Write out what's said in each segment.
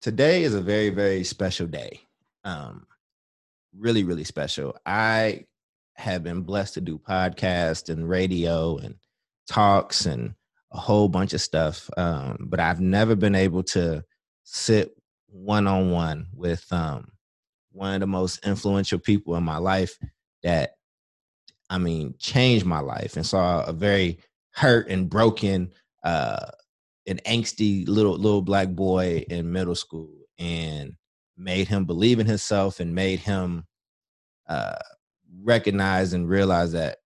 today is a very, very special day. Um, really, really special. I have been blessed to do podcasts and radio and talks and a whole bunch of stuff. Um, but I've never been able to sit one on one with um, one of the most influential people in my life that I mean changed my life and saw a very hurt and broken uh an angsty little little black boy in middle school and made him believe in himself and made him uh recognize and realize that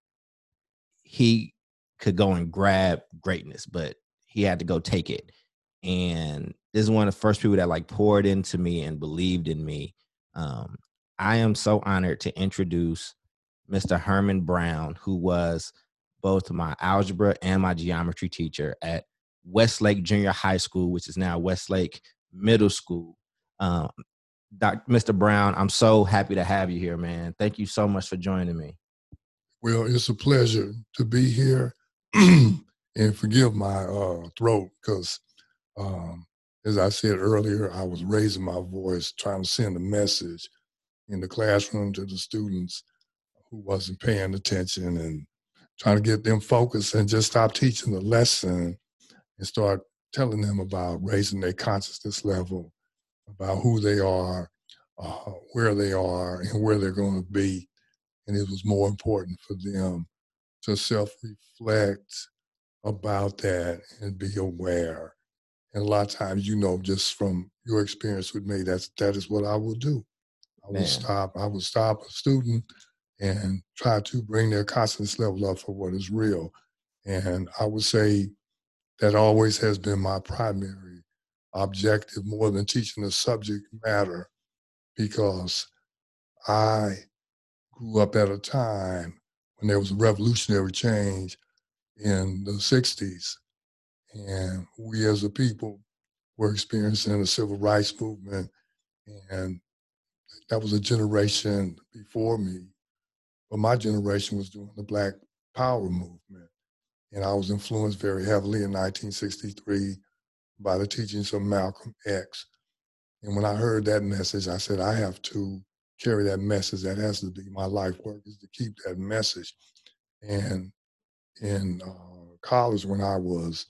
he could go and grab greatness but he had to go take it and this is one of the first people that like poured into me and believed in me um, I am so honored to introduce Mr. Herman Brown, who was both my algebra and my geometry teacher at Westlake Junior High School, which is now Westlake Middle School. Um, Dr. Mr. Brown, I'm so happy to have you here, man. Thank you so much for joining me. Well, it's a pleasure to be here. and forgive my uh, throat because um, as I said earlier, I was raising my voice, trying to send a message in the classroom to the students who wasn't paying attention and trying to get them focused and just stop teaching the lesson and start telling them about raising their consciousness level, about who they are, uh, where they are, and where they're going to be. And it was more important for them to self reflect about that and be aware and a lot of times, you know, just from your experience with me, that's that is what I will do. I will stop. I will stop a student and try to bring their consciousness level up for what is real. And I would say that always has been my primary objective, more than teaching the subject matter, because I grew up at a time when there was a revolutionary change in the 60s and we as a people were experiencing the civil rights movement. And that was a generation before me. But my generation was doing the Black Power movement. And I was influenced very heavily in 1963 by the teachings of Malcolm X. And when I heard that message, I said, I have to carry that message. That has to be my life work is to keep that message. And in uh, college, when I was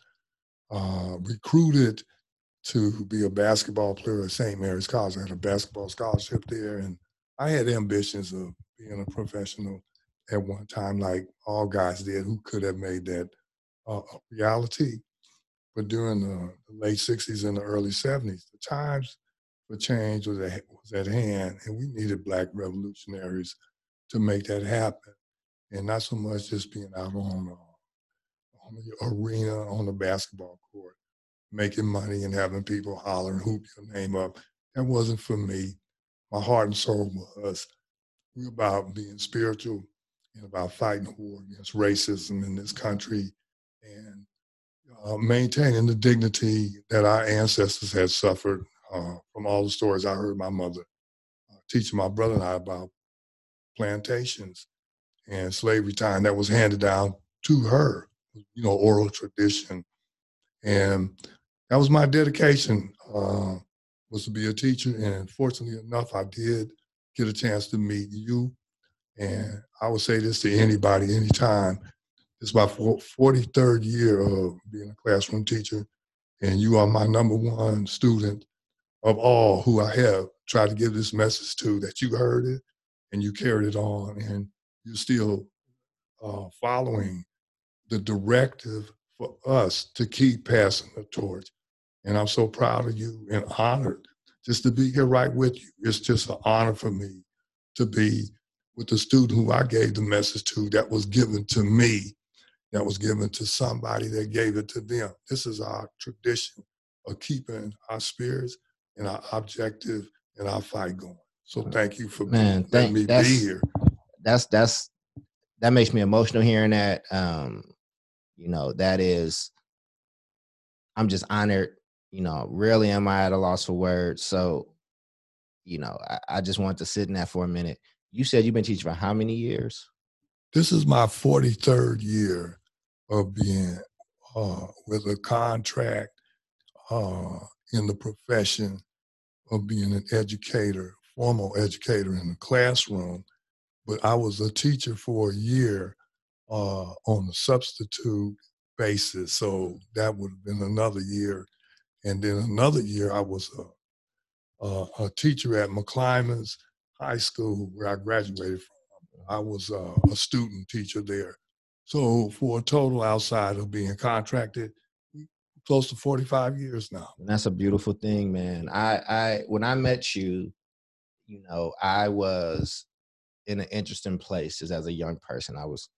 uh, recruited to be a basketball player at St. Mary's College. I had a basketball scholarship there, and I had ambitions of being a professional at one time, like all guys did who could have made that uh, a reality. But during the, late 60s and the early 70s, the times for change was at, was at hand, and we needed black revolutionaries to make that happen. And not so much just being out on uh, on the arena, on the basketball court, making money and having people holler and hoop your name up. That wasn't for me. My heart and soul was we about being spiritual and about fighting the war against racism in this country and uh, maintaining the dignity that our ancestors had suffered uh, from all the stories I heard my mother uh, teaching my brother and I about plantations and slavery time that was handed down to her you know, oral tradition. And that was my dedication, uh, was to be a teacher. And fortunately enough, I did get a chance to meet you. And I would say this to anybody, anytime. It's my 43rd year of being a classroom teacher. And you are my number one student of all who I have tried to give this message to that you heard it and you carried it on and you're still uh, following the directive for us to keep passing the torch. And I'm so proud of you and honored just to be here right with you. It's just an honor for me to be with the student who I gave the message to that was given to me, that was given to somebody that gave it to them. This is our tradition of keeping our spirits and our objective and our fight going. So thank you for Man, being, thank, letting me be here. That's that's that makes me emotional hearing that. Um, you know, that is, I'm just honored. You know, rarely am I at a loss for words. So, you know, I, I just want to sit in that for a minute. You said you've been teaching for how many years? This is my 43rd year of being uh, with a contract uh, in the profession of being an educator, formal educator in the classroom, but I was a teacher for a year uh, on a substitute basis. So that would have been another year. And then another year, I was a, a, a teacher at McClymonds High School, where I graduated from. I was uh, a student teacher there. So for a total outside of being contracted, close to 45 years now. And that's a beautiful thing, man. I, I, when I met you, you know, I was in an interesting place as a young person. I was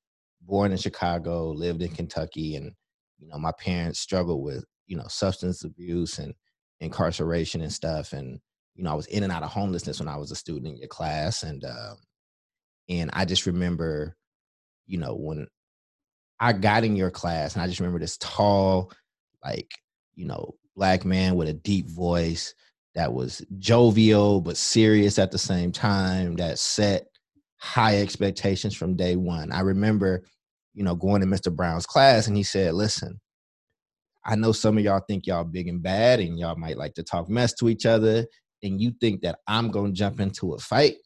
born in Chicago, lived in Kentucky, and you know, my parents struggled with you know substance abuse and incarceration and stuff. And you know, I was in and out of homelessness when I was a student in your class, and um, and I just remember, you know, when I got in your class, and I just remember this tall, like you know, black man with a deep voice that was jovial but serious at the same time that set high expectations from day one. I remember, you know, going to Mr. Brown's class and he said, listen, I know some of y'all think y'all big and bad and y'all might like to talk mess to each other and you think that I'm going to jump into a fight.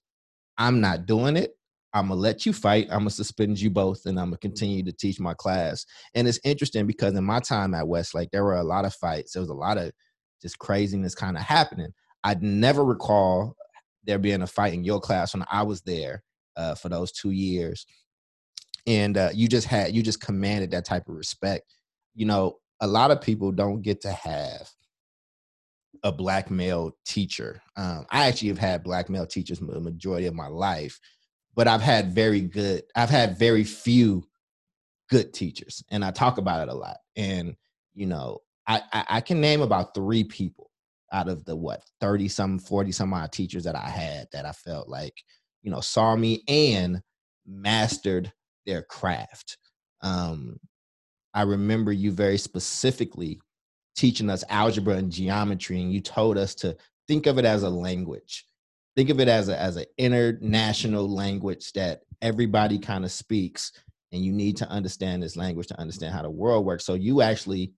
I'm not doing it. I'm going to let you fight. I'm going to suspend you both and I'm going to continue to teach my class. And it's interesting because in my time at Westlake, there were a lot of fights. There was a lot of just craziness kind of happening. I'd never recall there being a fight in your class when I was there uh, for those two years, and uh, you just had you just commanded that type of respect. You know, a lot of people don't get to have a black male teacher. Um, I actually have had black male teachers the majority of my life, but I've had very good. I've had very few good teachers, and I talk about it a lot. And you know, I, I, I can name about three people out of the what 30 some 40 some odd teachers that I had that I felt like you know saw me and mastered their craft um i remember you very specifically teaching us algebra and geometry and you told us to think of it as a language think of it as a as an international language that everybody kind of speaks and you need to understand this language to understand how the world works so you actually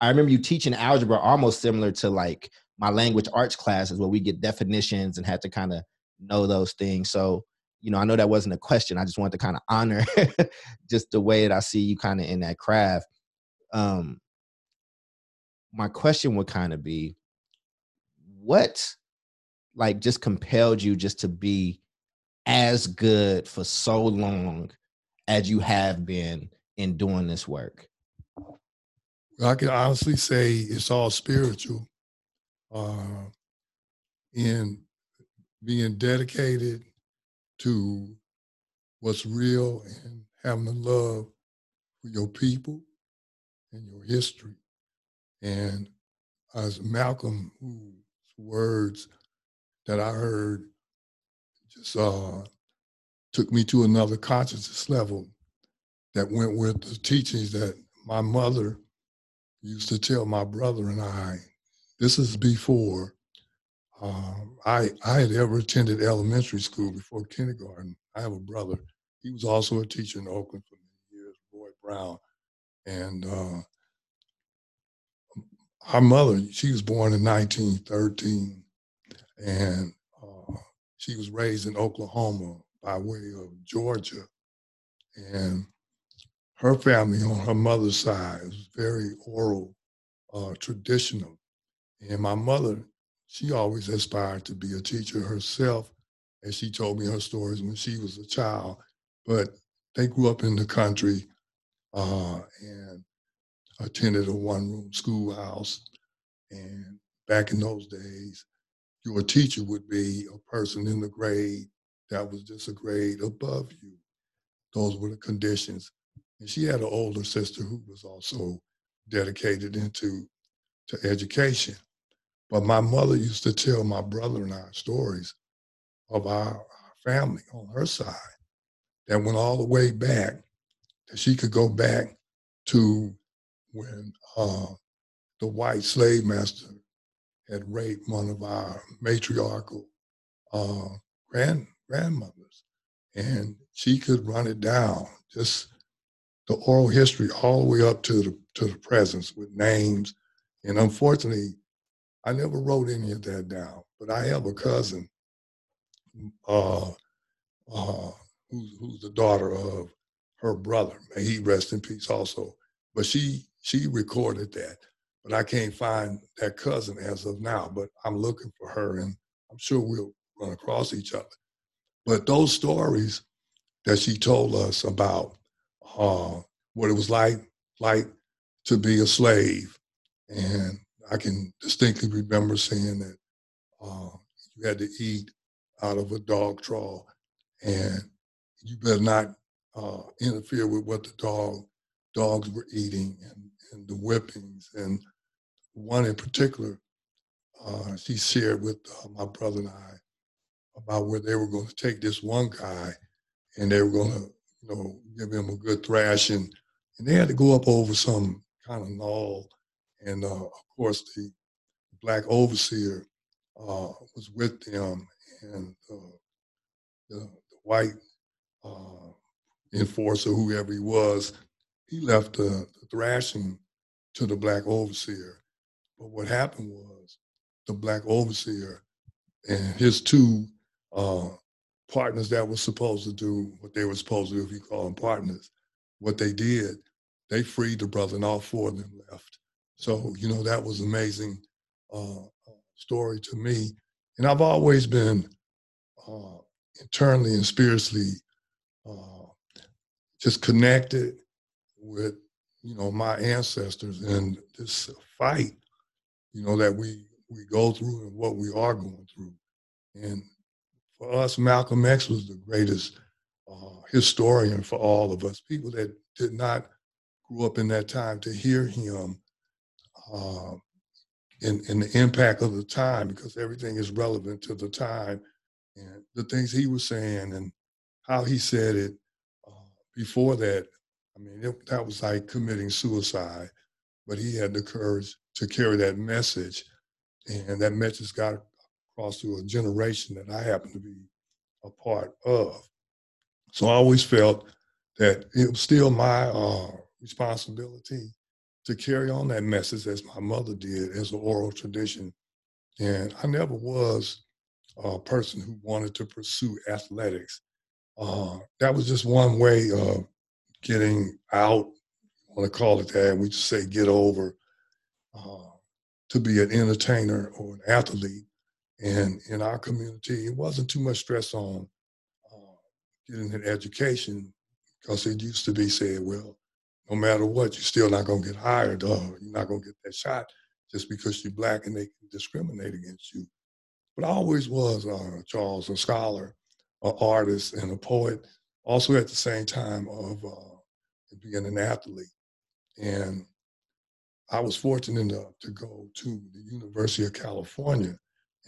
i remember you teaching algebra almost similar to like my language arts classes where we get definitions and had to kind of know those things. So, you know, I know that wasn't a question. I just wanted to kind of honor just the way that I see you kind of in that craft. Um, my question would kind of be what like just compelled you just to be as good for so long as you have been in doing this work? I can honestly say it's all spiritual. Uh, in being dedicated to what's real and having the love for your people and your history. And as Malcolm, whose words that I heard just uh, took me to another consciousness level that went with the teachings that my mother used to tell my brother and I. This is before um, I I had ever attended elementary school before kindergarten. I have a brother. He was also a teacher in Oakland for many years, Boyd Brown, and uh, our mother. She was born in 1913, and uh, she was raised in Oklahoma by way of Georgia, and her family on her mother's side was very oral, uh, traditional, and my mother she always aspired to be a teacher herself, and she told me her stories when she was a child. But they grew up in the country uh, and attended a one-room schoolhouse. And back in those days, your teacher would be a person in the grade that was just a grade above you. Those were the conditions. And she had an older sister who was also dedicated into to education. But my mother used to tell my brother and I stories of our, family on her side that went all the way back, that she could go back to when uh, the white slave master had raped one of our matriarchal uh, grand grandmothers, and she could run it down, just the oral history all the way up to the to the presence with names. And unfortunately, I never wrote any of that down, but I have a cousin uh, uh, who's, who's the daughter of her brother. May he rest in peace also. But she she recorded that, but I can't find that cousin as of now. But I'm looking for her, and I'm sure we'll run across each other. But those stories that she told us about uh, what it was like like to be a slave, and I can distinctly remember saying that uh, you had to eat out of a dog trough, and you better not uh, interfere with what the dog dogs were eating and, and the whippings. And one in particular, uh, she shared with uh, my brother and I about where they were going to take this one guy, and they were going to, you know, give him a good thrashing, and they had to go up over some kind of knoll, and uh, of course the black overseer uh, was with them, and uh, the, the, white uh, enforcer, whoever he was, he left the, the, thrashing to the black overseer. But what happened was the black overseer and his two uh, partners that were supposed to do what they were supposed to do, if you call them partners, what they did, they freed the brother and all four of them left. So, you know, that was amazing uh, story to me. And I've always been uh, internally and spiritually uh, just connected with you know my ancestors and this fight you know that we we go through and what we are going through and for us malcolm x was the greatest uh, historian for all of us people that did not grow up in that time to hear him uh, and, and the impact of the time because everything is relevant to the time and the things he was saying and how he said it uh, before that. I mean, it, that was like committing suicide, but he had the courage to carry that message, and that message got across to a generation that I happen to be a part of. So I always felt that it was still my uh, responsibility to carry on that message as my mother did as an oral tradition. And I never was a person who wanted to pursue athletics. Uh, that was just one way of getting out. I want to call it that. We just say get over uh, to be an entertainer or an athlete. And in our community, it wasn't too much stress on uh, getting an education because it used to be said, well, no matter what, you're still not going to get hired. or you're not going to get that shot just because you're black and they can discriminate against you. But I always was, uh, Charles, a scholar, an artist, and a poet, also at the same time of uh, being an athlete. And I was fortunate enough to go to the University of California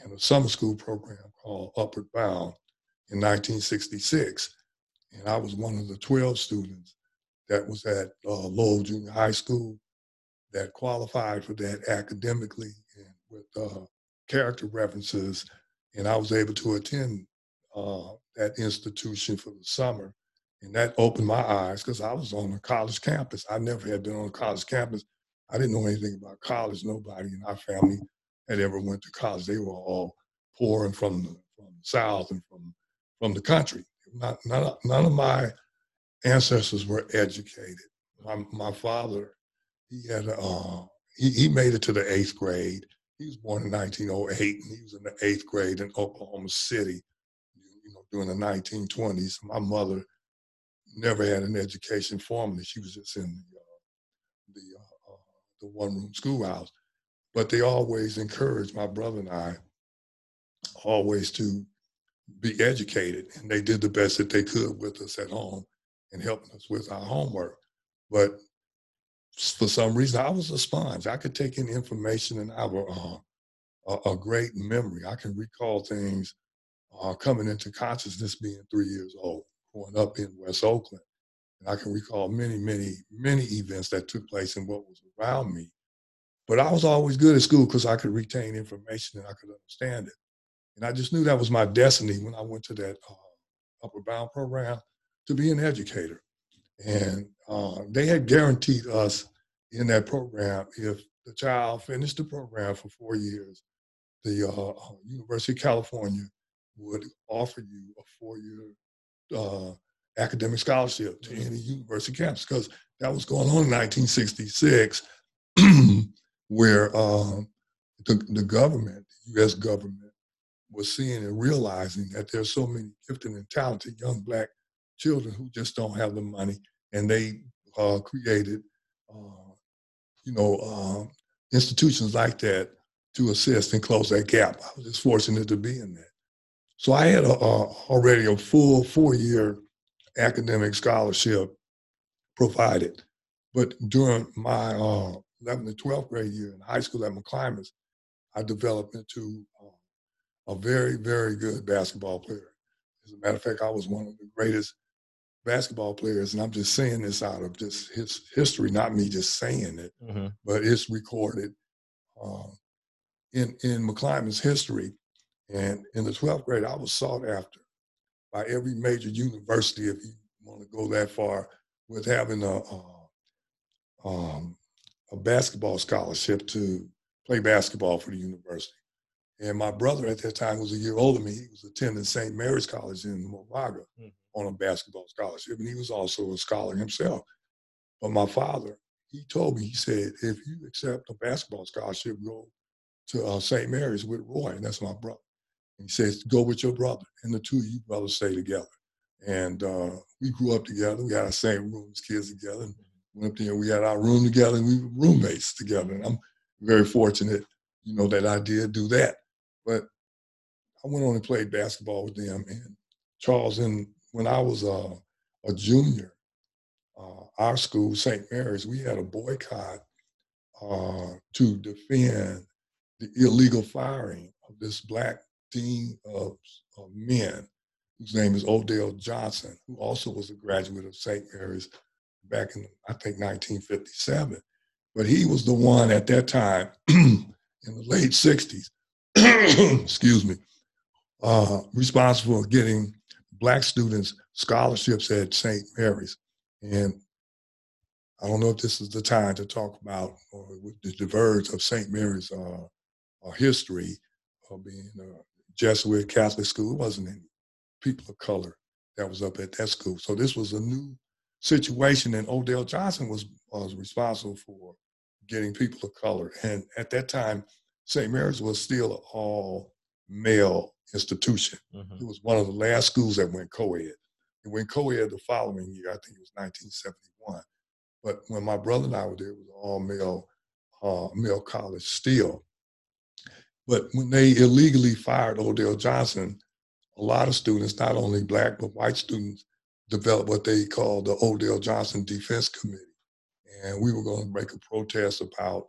in a summer school program called Upward Bound in 1966. And I was one of the 12 students that was at uh, Lowell Junior High School that qualified for that academically and with uh, character references, and I was able to attend uh, that institution for the summer. And that opened my eyes because I was on a college campus. I never had been on a college campus. I didn't know anything about college. Nobody in our family had ever went to college. They were all poor and from the, from the South and from, from the country. Not, none, none of my ancestors were educated. My, my father, he had, uh, he, he made it to the eighth grade he was born in 1908, and he was in the eighth grade in Oklahoma City, you know, during the 1920s. My mother never had an education formally. She was just in the, uh, the, uh, uh, the one-room schoolhouse. But they always encouraged my brother and I always to be educated, and they did the best that they could with us at home and helping us with our homework. But for some reason, I was a sponge. I could take in information and I have a, a, a great memory. I can recall things uh, coming into consciousness being three years old, up in West Oakland. And I can recall many, many, many events that took place in what was around me. But I was always good at school because I could retain information and I could understand it. And I just knew that was my destiny when I went to that uh, Upward Bound program to be an educator. And uh, they had guaranteed us in that program if the child finished the program for four years, the uh, uh University of California would offer you a four-year uh, academic scholarship to any university campus because that was going on in 1966, where um, the, the government, the U.S. government, was seeing and realizing that there's so many gifted and talented young black children who just don't have the money, and they uh, created, uh, you know, uh, institutions like that to assist and close that gap. I was just fortunate to be in that. So I had a, a, already a full four-year academic scholarship provided. But during my uh, 11th and 12th grade year in high school at McClymonds, I developed into uh, a very, very good basketball player. As a matter of fact, I was one of the greatest basketball players, and I'm just saying this out of just his history, not me just saying it, mm-hmm. but it's recorded uh, in in McClymonds history. And in the 12th grade, I was sought after by every major university, if you want to go that far, with having a, a, um, a basketball scholarship to play basketball for the university. And my brother at that time was a year older than me. He was attending St. Mary's College in Moraga mm-hmm. on a basketball scholarship, and he was also a scholar himself. But my father, he told me, he said, if you accept a basketball scholarship, go to uh, St. Mary's with Roy, and that's my brother. And he says, go with your brother, and the two of you brothers stay together. And uh, we grew up together. We had our same room as kids together. And went up there, we had our room together, and we were roommates together. And I'm very fortunate, you know, that I did do that. But I went on and played basketball with them. And Charles, and when I was uh, a junior, uh, our school, St. Mary's, we had a boycott uh, to defend the illegal firing of this black dean of, of men, whose name is Odell Johnson, who also was a graduate of St. Mary's back in, I think, 1957. But he was the one at that time in the late 60s, excuse me, uh, responsible for getting black students scholarships at St. Mary's. And I don't know if this is the time to talk about or the diverge of St. Mary's uh, uh, history of being a Jesuit Catholic school. It wasn't any people of color that was up at that school. So this was a new situation, and Odell Johnson was was responsible for getting people of color. And at that time, St. Mary's was still an all male institution. Mm-hmm. It was one of the last schools that went co-ed. It went co-ed the following year, I think it was 1971. But when my brother and I were there, it was all male, uh, male college still. But when they illegally fired Odell Johnson, a lot of students, not only black but white students, developed what they called the Odell Johnson Defense Committee. And we were going to make a protest about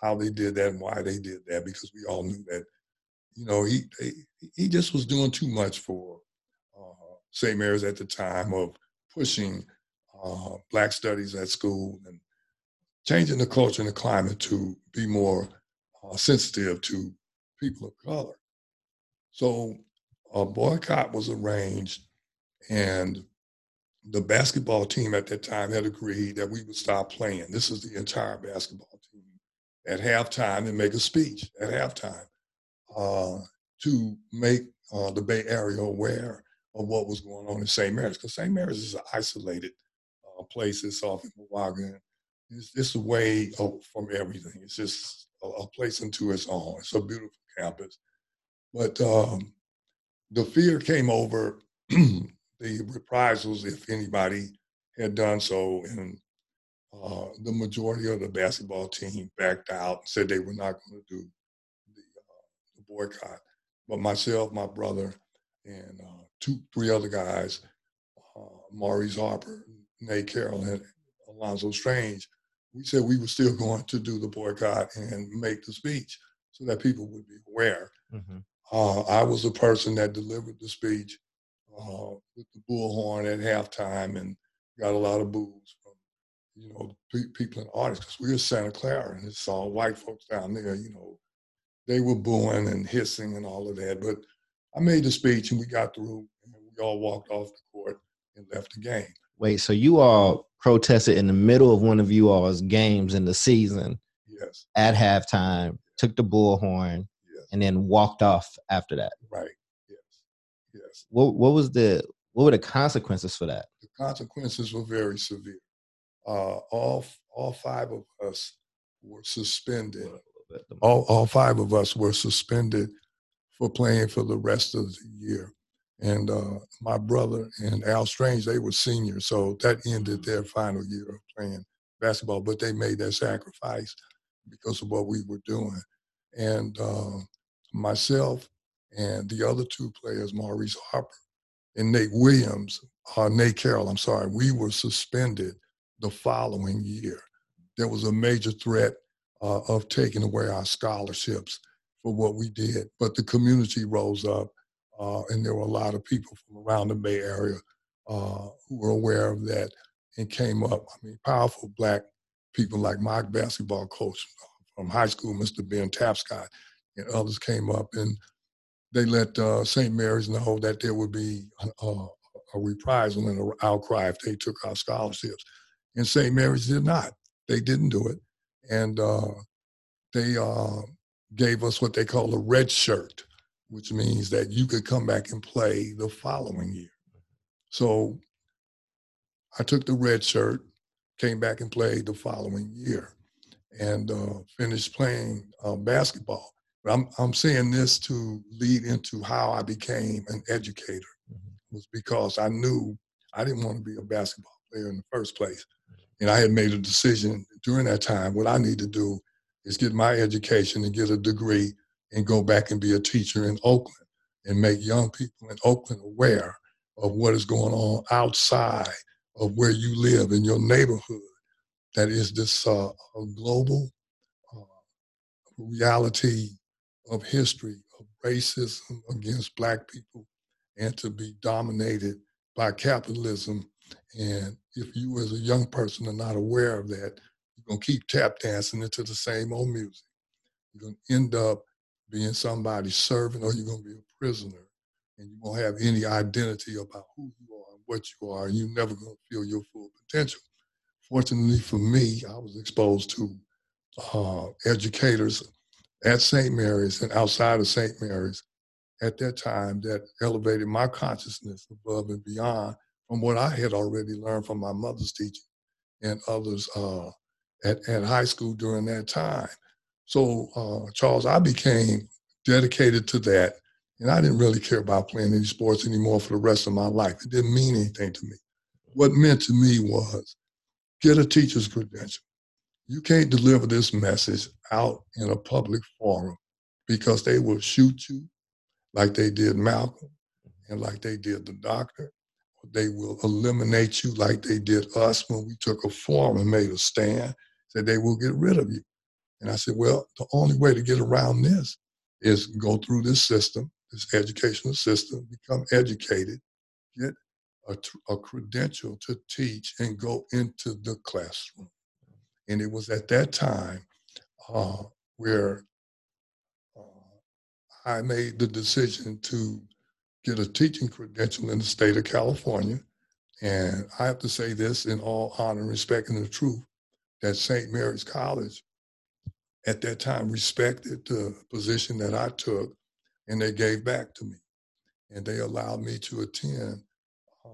how they did that and why they did that because we all knew that, you know, he he, he just was doing too much for uh, St. Mary's at the time of pushing uh, black studies at school and changing the culture and the climate to be more uh, sensitive to people of color. So a boycott was arranged, and the basketball team at that time had agreed that we would stop playing. This is the entire basketball team at halftime and make a speech at halftime uh, to make uh, the Bay Area aware of what was going on in St. Mary's, because St. Mary's is an isolated uh, place. It's off in Moraga. It's, it's away from everything. It's just a, a, place into its own. It's a beautiful campus. But um, the fear came over the reprisals if anybody had done so. And uh, the majority of the basketball team backed out and said they were not going to do the, uh, the, boycott. But myself, my brother, and uh, two, three other guys, uh, Maurice Harper, Nate Carroll, and Alonzo Strange, we said we were still going to do the boycott and make the speech so that people would be aware. Mm-hmm. Uh, I was the person that delivered the speech uh, with the bullhorn at halftime and got a lot of boos from, you know, pe- people in the audience because we were Santa Clara and it's all white folks down there, you know. They were booing and hissing and all of that. But I made the speech and we got through and we all walked off the court and left the game. Wait, so you all protested in the middle of one of you all's games in the season Yes. At halftime, took the bullhorn, yes. and then walked off after that. Right. Yes. Yes. What what was the what were the consequences for that? The consequences were very severe. Uh, all all five of us were suspended. All all five of us were suspended for playing for the rest of the year. And uh, my brother and Al Strange, they were seniors, so that ended their final year of playing basketball. But they made that sacrifice because of what we were doing. And uh, myself and the other two players, Maurice Harper and Nate Williams, uh, Nate Carroll, I'm sorry, we were suspended the following year. There was a major threat uh, of taking away our scholarships for what we did. But the community rose up, uh, and there were a lot of people from around the Bay Area uh, who were aware of that and came up. I mean, powerful black people like my basketball coach from high school, Mr. Ben Tapscott, and others came up and they let uh, St. Mary's know that there would be a, a reprisal and an outcry if they took our scholarships. And St. Mary's did not. They didn't do it. And uh, they uh, gave us what they call a red shirt, which means that you could come back and play the following year. So I took the red shirt, came back and played the following year, and uh, finished playing uh, basketball. But I'm I'm saying this to lead into how I became an educator mm-hmm. was because I knew I didn't want to be a basketball player in the first place, and I had made a decision during that time. What I need to do is get my education and get a degree and go back and be a teacher in Oakland and make young people in Oakland aware of what is going on outside of where you live in your neighborhood. That is this uh, global uh, reality of history of racism against black people and to be dominated by capitalism. And if you as a young person are not aware of that, you're gonna keep tap dancing into the same old music. You're gonna end up being somebody's servant or you're gonna be a prisoner and you won't have any identity about who you what you are, and you're never gonna feel your full potential. Fortunately for me, I was exposed to uh, educators at St. Mary's and outside of St. Mary's at that time that elevated my consciousness above and beyond from what I had already learned from my mother's teaching and others uh, at, at high school during that time. So, uh, Charles, I became dedicated to that. And I didn't really care about playing any sports anymore for the rest of my life. It didn't mean anything to me. What meant to me was get a teacher's credential. You can't deliver this message out in a public forum because they will shoot you like they did Malcolm and like they did the doctor. They will eliminate you like they did us when we took a forum and made a stand said they will get rid of you. And I said, well, the only way to get around this is go through this system, this educational system, become educated, get a, a credential to teach, and go into the classroom. And it was at that time uh, where uh, I made the decision to get a teaching credential in the state of California. And I have to say this in all honor and respect and the truth that St. Mary's College at that time respected the position that I took and they gave back to me. And they allowed me to attend uh,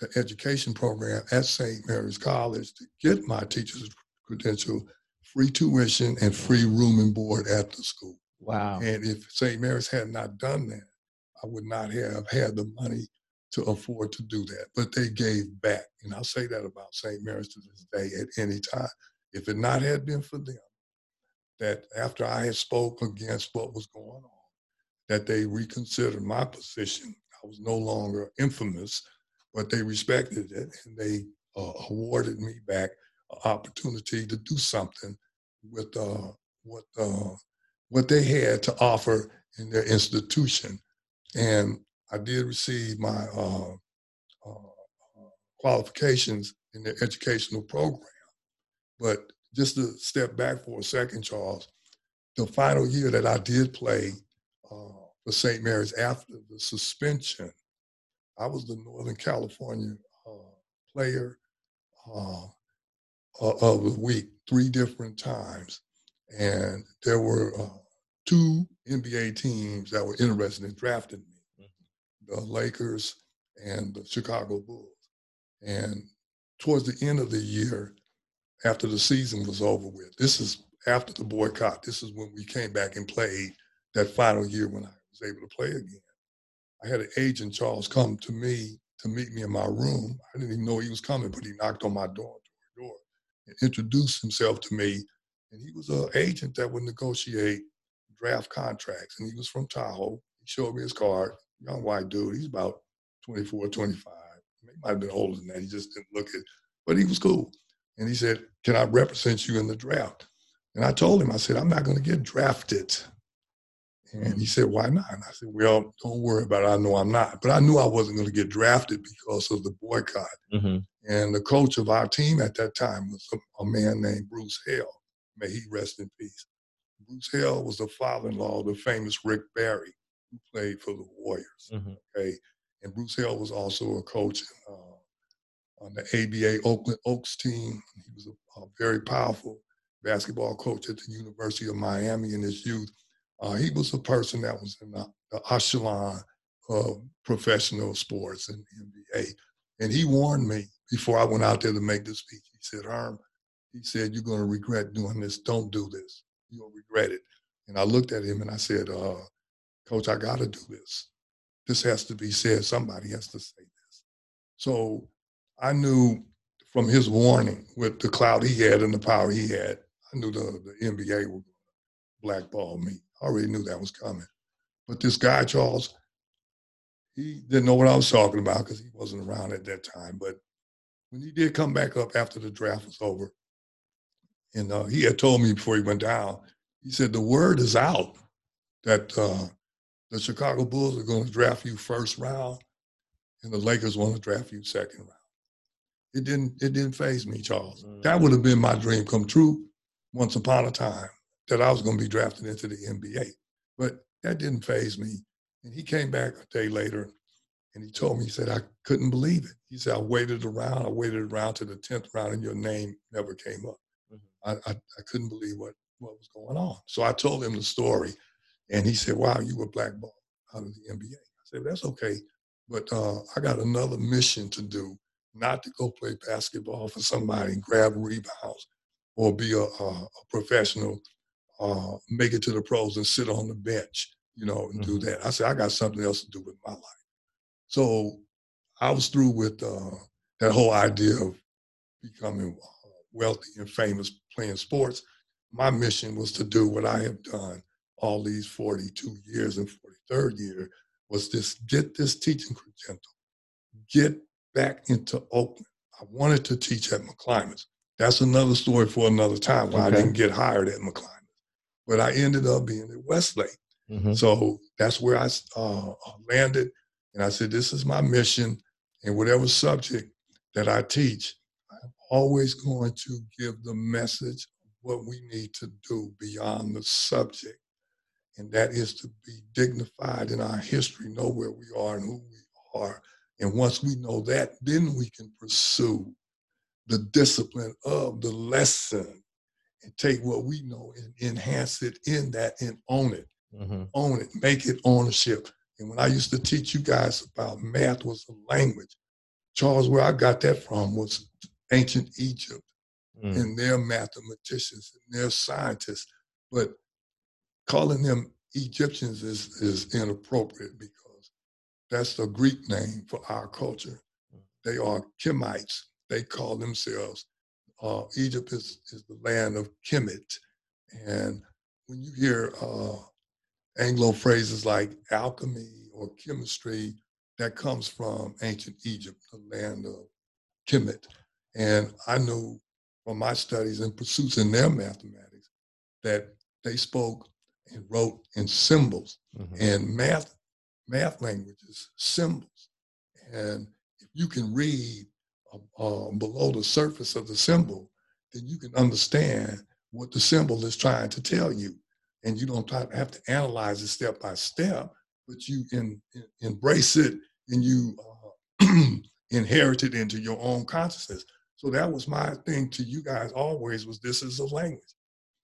the education program at St. Mary's College to get my teacher's credential, free tuition, and free room and board at the school. Wow. And if St. Mary's had not done that, I would not have had the money to afford to do that. But they gave back. And I'll say that about St. Mary's to this day at any time. If it not had been for them, that after I had spoke against what was going on, that they reconsidered my position. I was no longer infamous, but they respected it and they uh, awarded me back an opportunity to do something with uh, what uh, what they had to offer in their institution. And I did receive my uh, uh, qualifications in their educational program. But just to step back for a second, Charles, the final year that I did play uh, for St. Mary's after the suspension, I was the Northern California uh, player uh, of the week three different times. and there were uh, two NBA teams that were interested in drafting me: mm-hmm. the Lakers and the Chicago Bulls. And towards the end of the year, after the season was over with, this is after the boycott. This is when we came back and played that final year when I was able to play again. I had an agent, Charles, come to me to meet me in my room. I didn't even know he was coming, but he knocked on my door, door, door and introduced himself to me. And he was an agent that would negotiate draft contracts. And he was from Tahoe. He showed me his card. Young white dude. He's about 24, 25. He might have been older than that. He just didn't look it, but he was cool. And he said, Can I represent you in the draft? And I told him, I said, I'm not going to get drafted. And he said, Why not? And I said, Well, don't worry about it. I know I'm not. But I knew I wasn't going to get drafted because of the boycott. Mm-hmm. And the coach of our team at that time was a, a, man named Bruce Hale. May he rest in peace. Bruce Hale was the father in law of the famous Rick Barry, who played for the Warriors. Mm-hmm. Okay. And Bruce Hale was also a coach uh, on the ABA Oakland Oaks team. He was a, a very powerful basketball coach at the University of Miami in his youth. Uh, he was a person that was in the, the echelon of professional sports and NBA. And he warned me before I went out there to make the speech. He said, Herm, he said, you're going to regret doing this. Don't do this. You'll regret it. And I looked at him and I said, uh, Coach, I got to do this. This has to be said. Somebody has to say this. So I knew from his warning with the clout he had and the power he had, I knew the, the NBA would blackball me. I already knew that was coming. But this guy, Charles, he didn't know what I was talking about because he wasn't around at that time. But when he did come back up after the draft was over, and uh, he had told me before he went down, he said, the word is out that uh, the Chicago Bulls are going to draft you first round and the Lakers want to draft you second round. It didn't, it didn't phase me, Charles. Mm. That would have been my dream come true once upon a time that I was going to be drafted into the NBA. But that didn't phase me. And he came back a day later and he told me, he said, I couldn't believe it. He said, I waited around, I waited around to the 10th round and your name never came up. Mm-hmm. I, I, I, couldn't believe what, what was going on. So I told him the story and he said, wow, you were blackballed out of the NBA. I said, that's okay. But uh, I got another mission to do, not to go play basketball for somebody and grab rebounds or be a, a, a professional uh, make it to the pros and sit on the bench, you know, and mm-hmm. do that. I said, I got something else to do with my life. So I was through with uh, that whole idea of becoming uh, wealthy and famous playing sports. My mission was to do what I have done all these 42 years and 43rd year was just get this teaching credential, get back into Oakland. I wanted to teach at McClymonds. That's another story for another time why okay. I didn't get hired at McClymonds but I ended up being at Westlake. Mm-hmm. So that's where I uh, landed. And I said, this is my mission. And whatever subject that I teach, I'm always going to give the message of what we need to do beyond the subject. And that is to be dignified in our history, know where we are and who we are. And once we know that, then we can pursue the discipline of the lesson and take what we know and enhance it in that and own it. Mm-hmm. Own it, make it ownership. And when I used to teach you guys about math was a language, Charles, where I got that from was ancient Egypt mm. and their mathematicians and their scientists. But calling them Egyptians is, is inappropriate because that's the Greek name for our culture. Mm. They are Kemites. They call themselves uh, Egypt is, is the land of Kemet. And when you hear uh, Anglo phrases like alchemy or chemistry, that comes from ancient Egypt, the land of Kemet. And I knew from my studies and pursuits in their mathematics that they spoke and wrote in symbols. Mm-hmm. And math, math languages, symbols. And if you can read uh, below the surface of the symbol, then you can understand what the symbol is trying to tell you. And you don't have to analyze it step by step, but you in, embrace it and you uh, inherit it into your own consciousness. So that was my thing to you guys always was this is a language.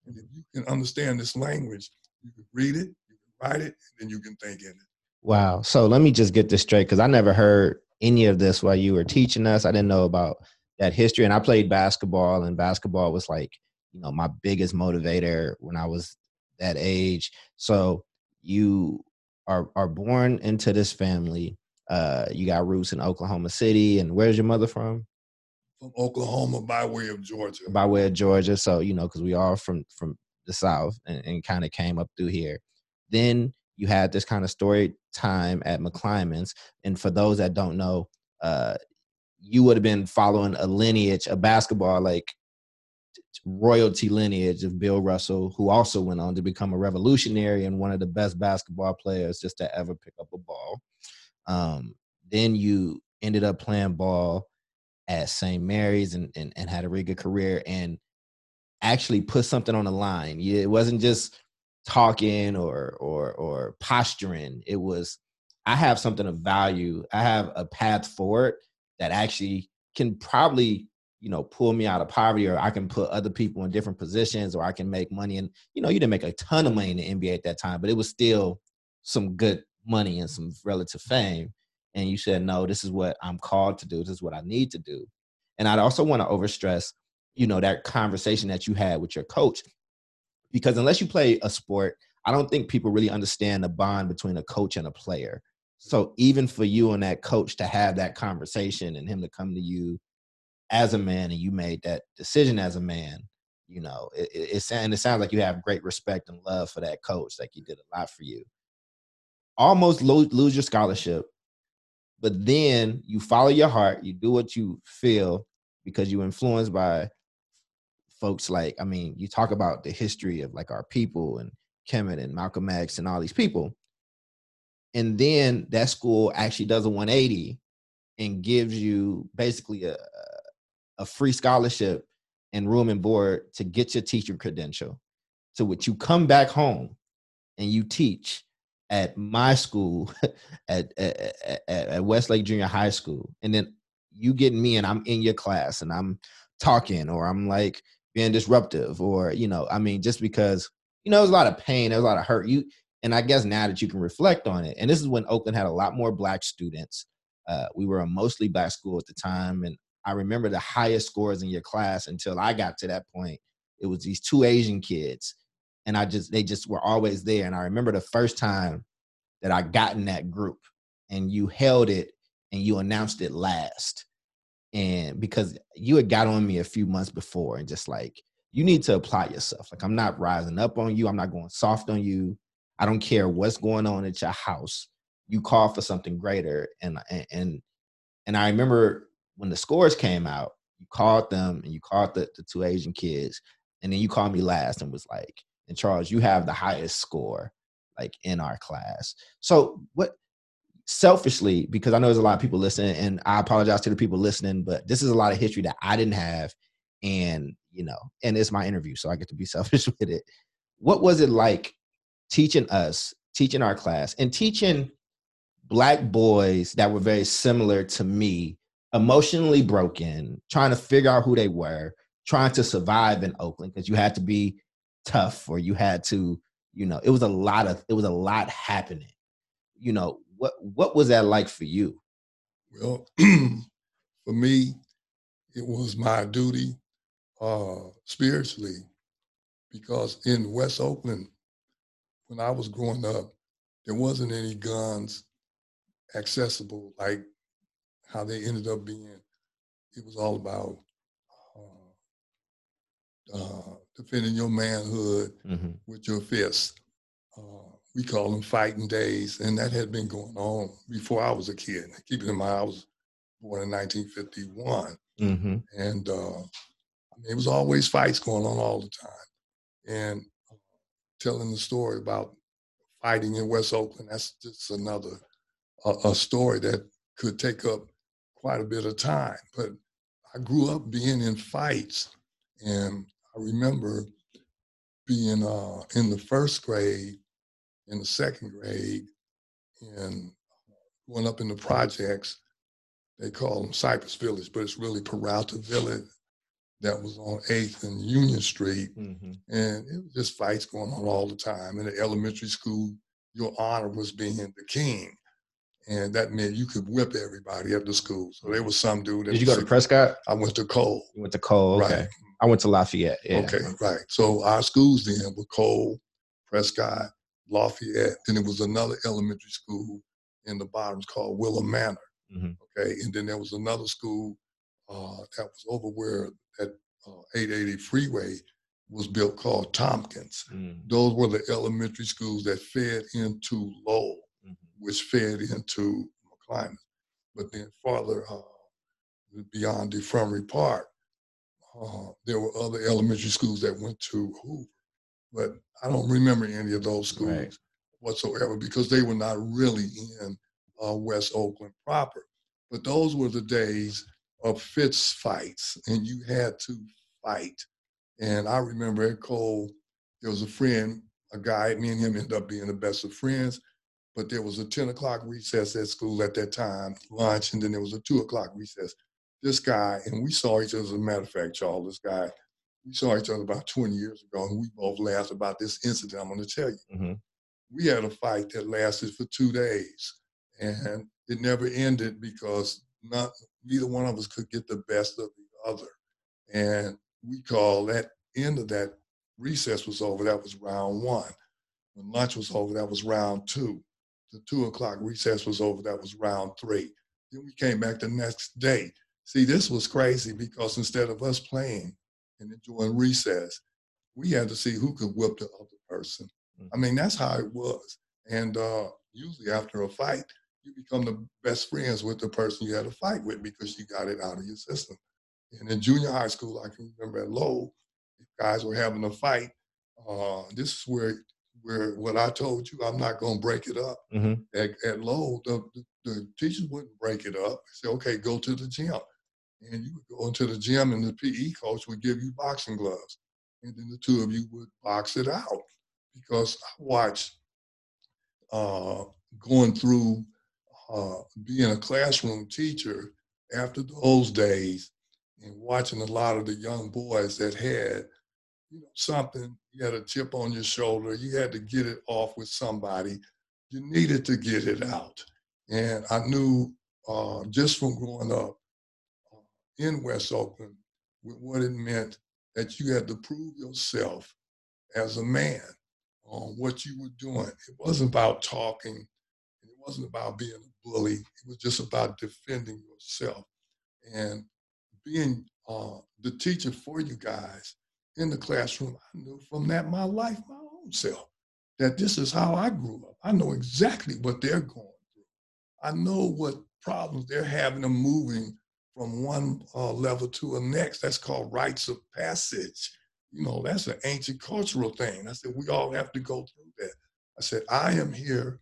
And if you can understand this language, you can read it, you can write it, and you can think in it. Wow. So let me just get this straight because I never heard any of this while you were teaching us. I didn't know about that history. And I played basketball, and basketball was like, you know, my biggest motivator when I was that age. So you are are born into this family. Uh, you got roots in Oklahoma City, and where's your mother from? From Oklahoma by way of Georgia. By way of Georgia. So you know, because we are from from the South, and, and kind of came up through here. Then you had this kind of story time at McClymonds, and for those that don't know, uh, you would have been following a lineage, a basketball like royalty lineage of Bill Russell, who also went on to become a revolutionary and one of the best basketball players just to ever pick up a ball. Um, then you ended up playing ball at St. Mary's and, and, and had a really good career and actually put something on the line. It wasn't just talking or or or posturing. It was I have something of value. I have a path forward that actually can probably you know pull me out of poverty or i can put other people in different positions or i can make money. And you know you didn't make a ton of money in the nba at that time but it was still some good money and some relative fame. And you said no this is what i'm called to do. This is what i need to do. And i'd also want to overstress you know that conversation that you had with your coach because unless you play a sport i don't think people really understand the bond between a coach and a player so even for you and that coach to have that conversation and him to come to you as a man and you made that decision as a man, you know, it, it, and it sounds like you have great respect and love for that coach. Like he did a lot for you. Almost lose, lose your scholarship, but then you follow your heart. You do what you feel because you're influenced by folks like, I mean, you talk about the history of like our people and Kemet and Malcolm X and all these people. And then that school actually does a 180 and gives you basically a, a free scholarship and room and board to get your teacher credential. So which you come back home and you teach at my school at, at, at Westlake Junior High School. And then you get me and I'm in your class and I'm talking or I'm like being disruptive or, you know, I mean, just because, you know, there's a lot of pain, there's a lot of hurt. You and I guess now that you can reflect on it, and this is when Oakland had a lot more black students. Uh, we were a mostly black school at the time, and I remember the highest scores in your class until I got to that point. It was these two Asian kids, and I just they just were always there. And I remember the first time that I got in that group, and you held it and you announced it last, and because you had got on me a few months before, and just like you need to apply yourself. Like I'm not rising up on you. I'm not going soft on you. I don't care what's going on at your house. You call for something greater, and and and I remember when the scores came out, you called them and you called the, the two Asian kids, and then you called me last and was like, and Charles, you have the highest score like in our class. So what selfishly, because I know there's a lot of people listening, and I apologize to the people listening, but this is a lot of history that I didn't have. And, you know, and it's my interview, so I get to be selfish with it. What was it like teaching us, teaching our class, and teaching black boys that were very similar to me emotionally broken, trying to figure out who they were, trying to survive in Oakland because you had to be tough or you had to, you know, it was a lot of it was a lot happening. You know, what what was that like for you? Well, for me, it was my duty uh spiritually because in West Oakland, when I was growing up, there wasn't any guns accessible like how they ended up being. It was all about uh, uh, defending your manhood mm-hmm. with your fists. Uh, we call them fighting days, and that had been going on before I was a kid. Keep in mind, I was born in 1951, mm-hmm. and uh, I mean, it was always fights going on all the time. And uh, telling the story about fighting in West Oakland, that's just another a story that could take up quite a bit of time. But I grew up being in fights, and I remember being uh, in the first grade, in the second grade, and going up in the projects. They call them Cypress Village, but it's really Peralta Village. that was on 8th and Union Street. Mm-hmm. And it was just fights going on all the time. In the elementary school, your honor was being the king. And that meant you could whip everybody at the school. So there was some dude. Did you go to Prescott? I went to Cole. You went to Cole, okay. Right. I went to Lafayette. Yeah. Okay, right. So our schools then were Cole, Prescott, Lafayette. Then it was another elementary school in the bottoms called Willow Manor. Mm-hmm. Okay, and then there was another school uh, that was over where that uh, 880 freeway was built called Tompkins. Mm-hmm. Those were the elementary schools that fed into Lowell, mm-hmm. which fed into McClymonds. But then farther uh, beyond DeFremery Park, uh, there were other elementary schools that went to Hoover. But I don't remember any of those schools right. whatsoever because they were not really in uh, West Oakland proper. But those were the days of fist fights, and you had to fight. And I remember at Cole, there was a friend, a guy, me and him ended up being the best of friends. But there was a 10 o'clock recess at school at that time, lunch, and then there was a 2 o'clock recess. This guy, and we saw each other, as a matter of fact, y'all, this guy, we saw each other about 20 years ago, and we both laughed about this incident I'm going to tell you. Mm-hmm. We had a fight that lasted for two days, and it never ended because not neither one of us could get the best of the other. And we call that end of that recess was over, that was round one. When lunch was over, that was round two. The two o'clock recess was over, that was round three. Then we came back the next day. See, this was crazy because instead of us playing and enjoying recess, we had to see who could whip the other person. Mm-hmm. I mean, that's how it was. And uh, usually after a fight, you become the best friends with the person you had a fight with because you got it out of your system. And in junior high school, I can remember at Lowell, guys were having a fight. Uh, this is where where what I told you, I'm not going to break it up. Mm-hmm. At, at Lowell, the, the, the, teachers wouldn't break it up. They say, okay, go to the gym. And you would go into the gym, and the PE coach would give you boxing gloves. And then the two of you would box it out. Because I watched uh, going through uh, being a classroom teacher after those days and watching a lot of the young boys that had you know something you had a chip on your shoulder you had to get it off with somebody you needed to get it out and i knew uh, just from growing up in west oakland with what it meant that you had to prove yourself as a man on what you were doing it wasn't about talking it wasn't about being a bully it was just about defending yourself and being uh, the teacher for you guys in the classroom, I knew from that my life, my own self, that this is how I grew up. I know exactly what they're going through. I know what problems they're having them moving from one uh, level to the next. That's called rites of passage. You know, that's an ancient cultural thing. I said, we all have to go through that. I said, I am here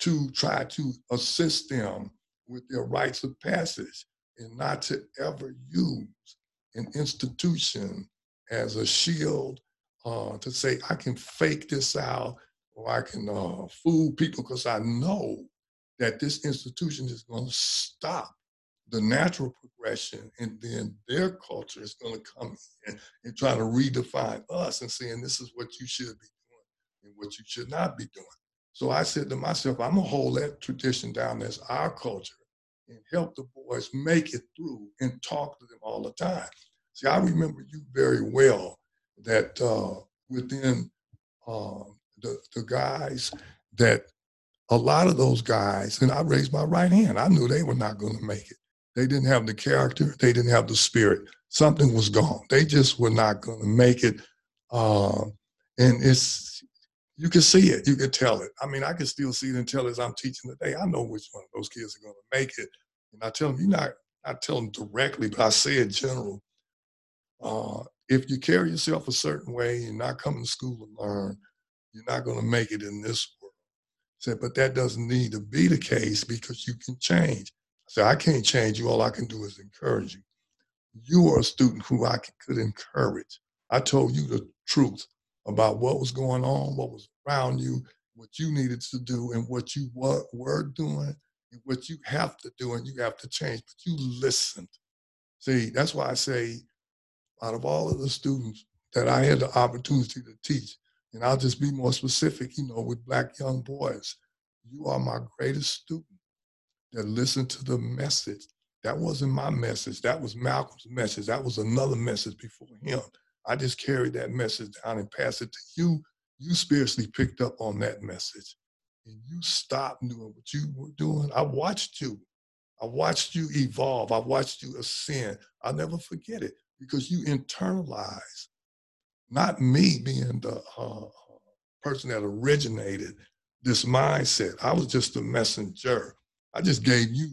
to try to assist them with their rites of passage and not to ever use an institution as a shield uh, to say, I can fake this out or I can uh, fool people because I know that this institution is going to stop the natural progression and then their culture is going to come in and try to redefine us and saying this is what you should be doing and what you should not be doing. So I said to myself, I'm to hold that tradition down as our culture and help the boys make it through and talk to them all the time. See, I remember you very well that uh, within uh, the, the guys that a lot of those guys, and I raised my right hand, I knew they were not going to make it. They didn't have the character, they didn't have the spirit. Something was gone. They just were not going to make it. Uh, and it's you can see it, you can tell it. I mean, I can still see it and tell as I'm teaching today. I know which one of those kids are going to make it. And I tell them, you're not, I tell them directly, but I say in general, uh, if you carry yourself a certain way, you're not coming to school to learn, you're not going to make it in this world. I said, but that doesn't need to be the case because you can change. I I can't change you. All I can do is encourage you. You are a student who I could encourage. I told you the truth about what was going on, what was around you, what you needed to do, and what you were doing, and what you have to do, and you have to change. But you listened. See, that's why I say out of all of the students that I had the opportunity to teach, and I'll just be more specific, you know, with black young boys, you are my greatest student that listened to the message. That wasn't my message. That was Malcolm's message. That was another message before him. I just carried that message down and passed it to you. You spiritually picked up on that message and you stopped doing what you were doing. I watched you. I watched you evolve. I watched you ascend. I'll never forget it because you internalized, not me being the uh, person that originated this mindset. I was just a messenger. I just gave you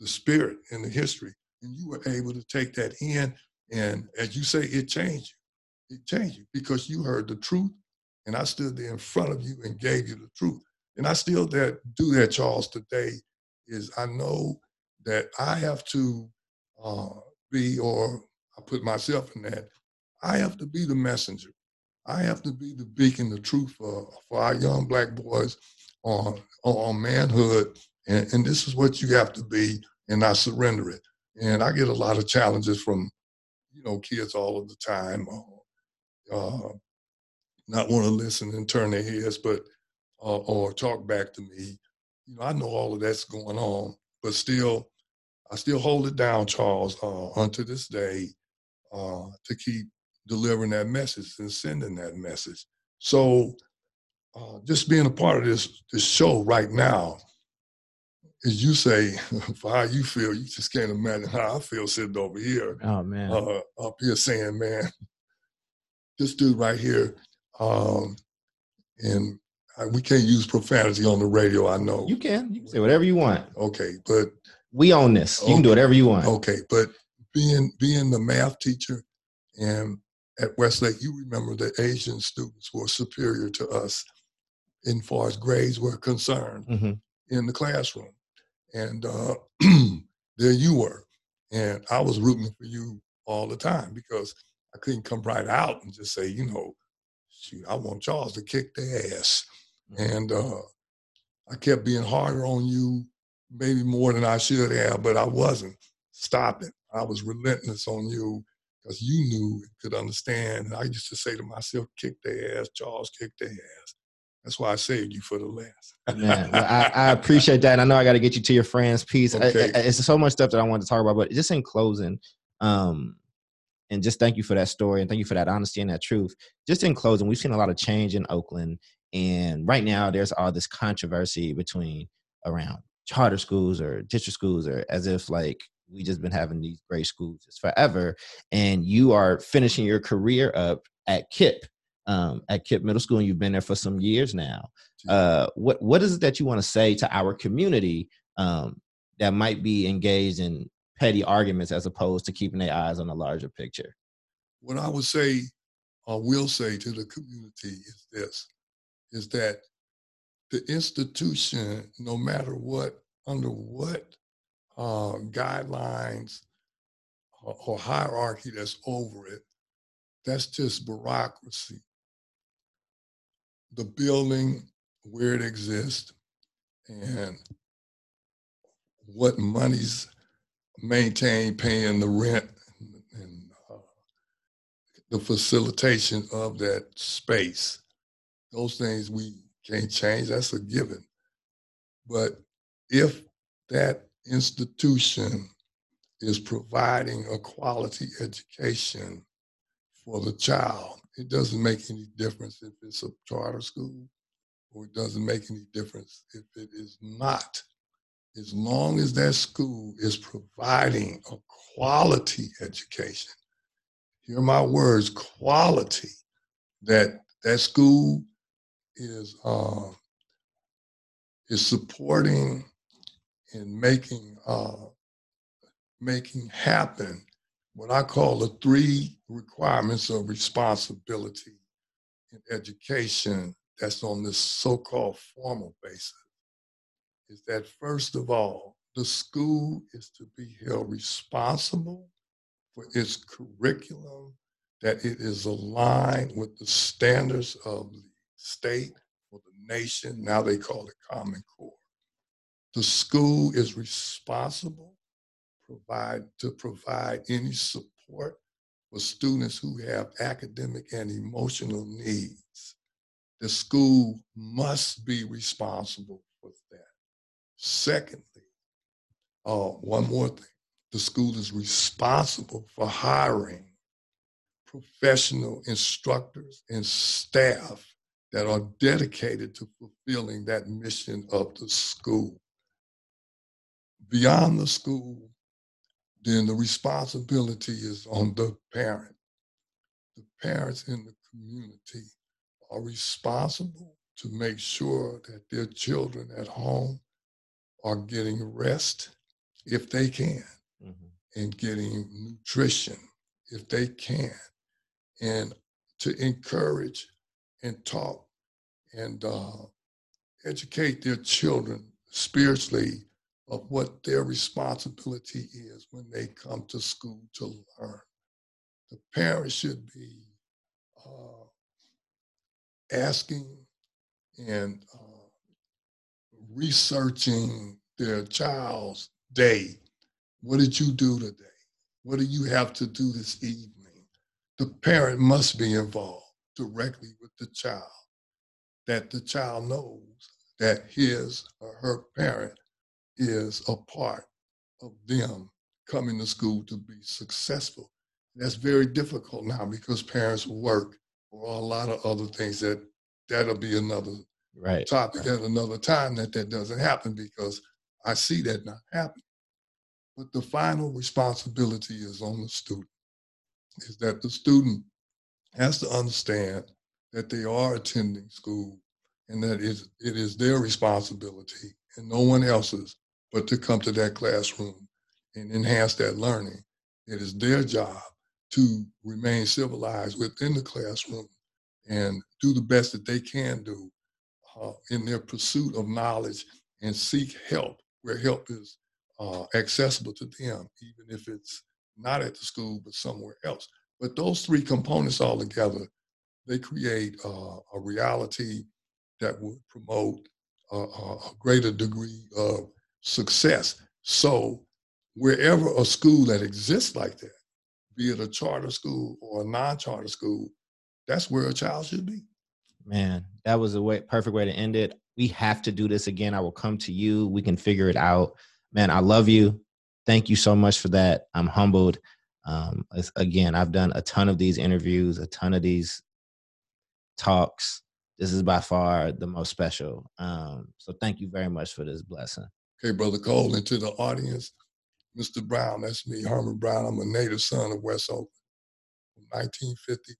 the spirit and the history, and you were able to take that in. And as you say, it changed you. It changed you because you heard the truth, and I stood there in front of you and gave you the truth. And I still that do that, Charles. Today is I know that I have to uh, be, or I put myself in that. I have to be the messenger. I have to be the beacon, the truth for, for our young black boys on on manhood, and, and this is what you have to be, and I surrender it. And I get a lot of challenges from, you know, kids all of the time, uh, uh not want to listen and turn their heads, but uh, or talk back to me. You know, I know all of that's going on, but still, I still hold it down, Charles, uh, unto this day, uh, to keep delivering that message and sending that message. So uh, just being a part of this this show right now, as you say, for how you feel, you just can't imagine how I feel sitting over here. Oh man, uh, up here saying, man, this dude right here, um, and we can't use profanity on the radio. I know you can. You can say whatever you want. Okay, but we own this. You okay, can do whatever you want. Okay, but being being the math teacher and at Westlake, you remember that Asian students were superior to us in far as grades were concerned mm-hmm. in the classroom. And uh, there you were. And I was rooting for you all the time because I couldn't come right out and just say, you know, shoot, I want Charles to kick the ass. Mm-hmm. And uh, I kept being harder on you, maybe more than I should have, but I wasn't. Stop it. I was relentless on you because you knew and could understand. And I used to say to myself, kick their ass, Charles, kick their ass. That's why I saved you for the last. Man, well, I, I, appreciate that. I know I got to get you to your friends' piece. Okay. I, I, it's so much stuff that I want to talk about, but just in closing, um, and just thank you for that story and thank you for that honesty and that truth. Just in closing, we've seen a lot of change in Oakland, and right now there's all this controversy between around charter schools or district schools, or as if like we just been having these great schools just forever, and you are finishing your career up at KIPP um, at KIPP Middle School, and you've been there for some years now. Uh, what what is it that you want to say to our community um, that might be engaged in petty arguments as opposed to keeping their eyes on the larger picture? What I would say, or will say to the community is this: is that the institution, no matter what, under what uh, guidelines or, or hierarchy that's over it, that's just bureaucracy the building where it exists and what monies maintain paying the rent and uh, the facilitation of that space. Those things we can't change, that's a given. But if that institution is providing a quality education for the child, it doesn't make any difference if it's a charter school or it doesn't make any difference if it is not. As long as that school is providing a quality education, hear my words, quality, that that school is uh, is supporting and making uh, making happen what I call the three requirements of responsibility in education that's on this so-called formal basis is that first of all, the school is to be held responsible for its curriculum, that it is aligned with the standards of the state or the nation. Now they call it Common Core. The school is responsible provide to provide any support for students who have academic and emotional needs. The school must be responsible for that. Secondly, uh, one more thing the school is responsible for hiring professional instructors and staff that are dedicated to fulfilling that mission of the school. Beyond the school, then the responsibility is on the parent. The parents in the community are responsible to make sure that their children at home are getting rest if they can, mm-hmm. and getting nutrition if they can, and to encourage and talk and uh, educate their children spiritually of what their responsibility is when they come to school to learn. The parents should be uh, asking and uh, researching their child's day. What did you do today? What do you have to do this evening? The parent must be involved directly with the child, that the child knows that his or her parent is a part of them coming to school to be successful. That's very difficult now because parents work or a lot of other things that that'll be another right. topic at another time that that doesn't happen because I see that not happen. But the final responsibility is on the student, is that the student has to understand that they are attending school and that it is their responsibility and no one else's but to come to that classroom and enhance that learning. It is their job to remain civilized within the classroom and do the best that they can do uh, in their pursuit of knowledge and seek help where help is uh, accessible to them, even if it's not at the school but somewhere else. But those three components all together, they create uh, a reality that would promote a greater degree of success. So wherever a school that exists like that, be it a charter school or a non-charter school, that's where a child should be. Man, that was a way, perfect way to end it. We have to do this again. I will come to you. We can figure it out. Man, I love you. Thank you so much for that. I'm humbled. Um, again, I've done a ton of these interviews, a ton of these talks. This is by far the most special. Um, so thank you very much for this blessing. Okay, Brother Cole, and to the audience, Mr. Brown, that's me, Herman Brown. I'm a native son of West Oakland 1951.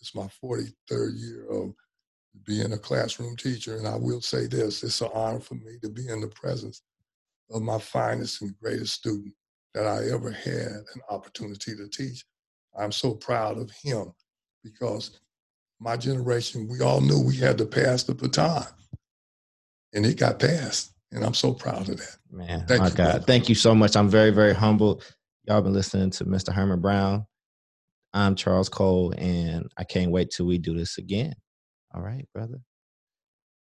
It's my 43rd year of being a classroom teacher. And I will say this it's an honor for me to be in the presence of my finest and greatest student that I ever had an opportunity to teach. I'm so proud of him because my generation, we all knew we had to pass the baton, and it got passed. And I'm so proud of that. Man, Thank my you, God. Brother. Thank you so much. I'm very, very humbled. Y'all been listening to Mr. Herman Brown. I'm Charles Cole, and I can't wait till we do this again. All right, brother.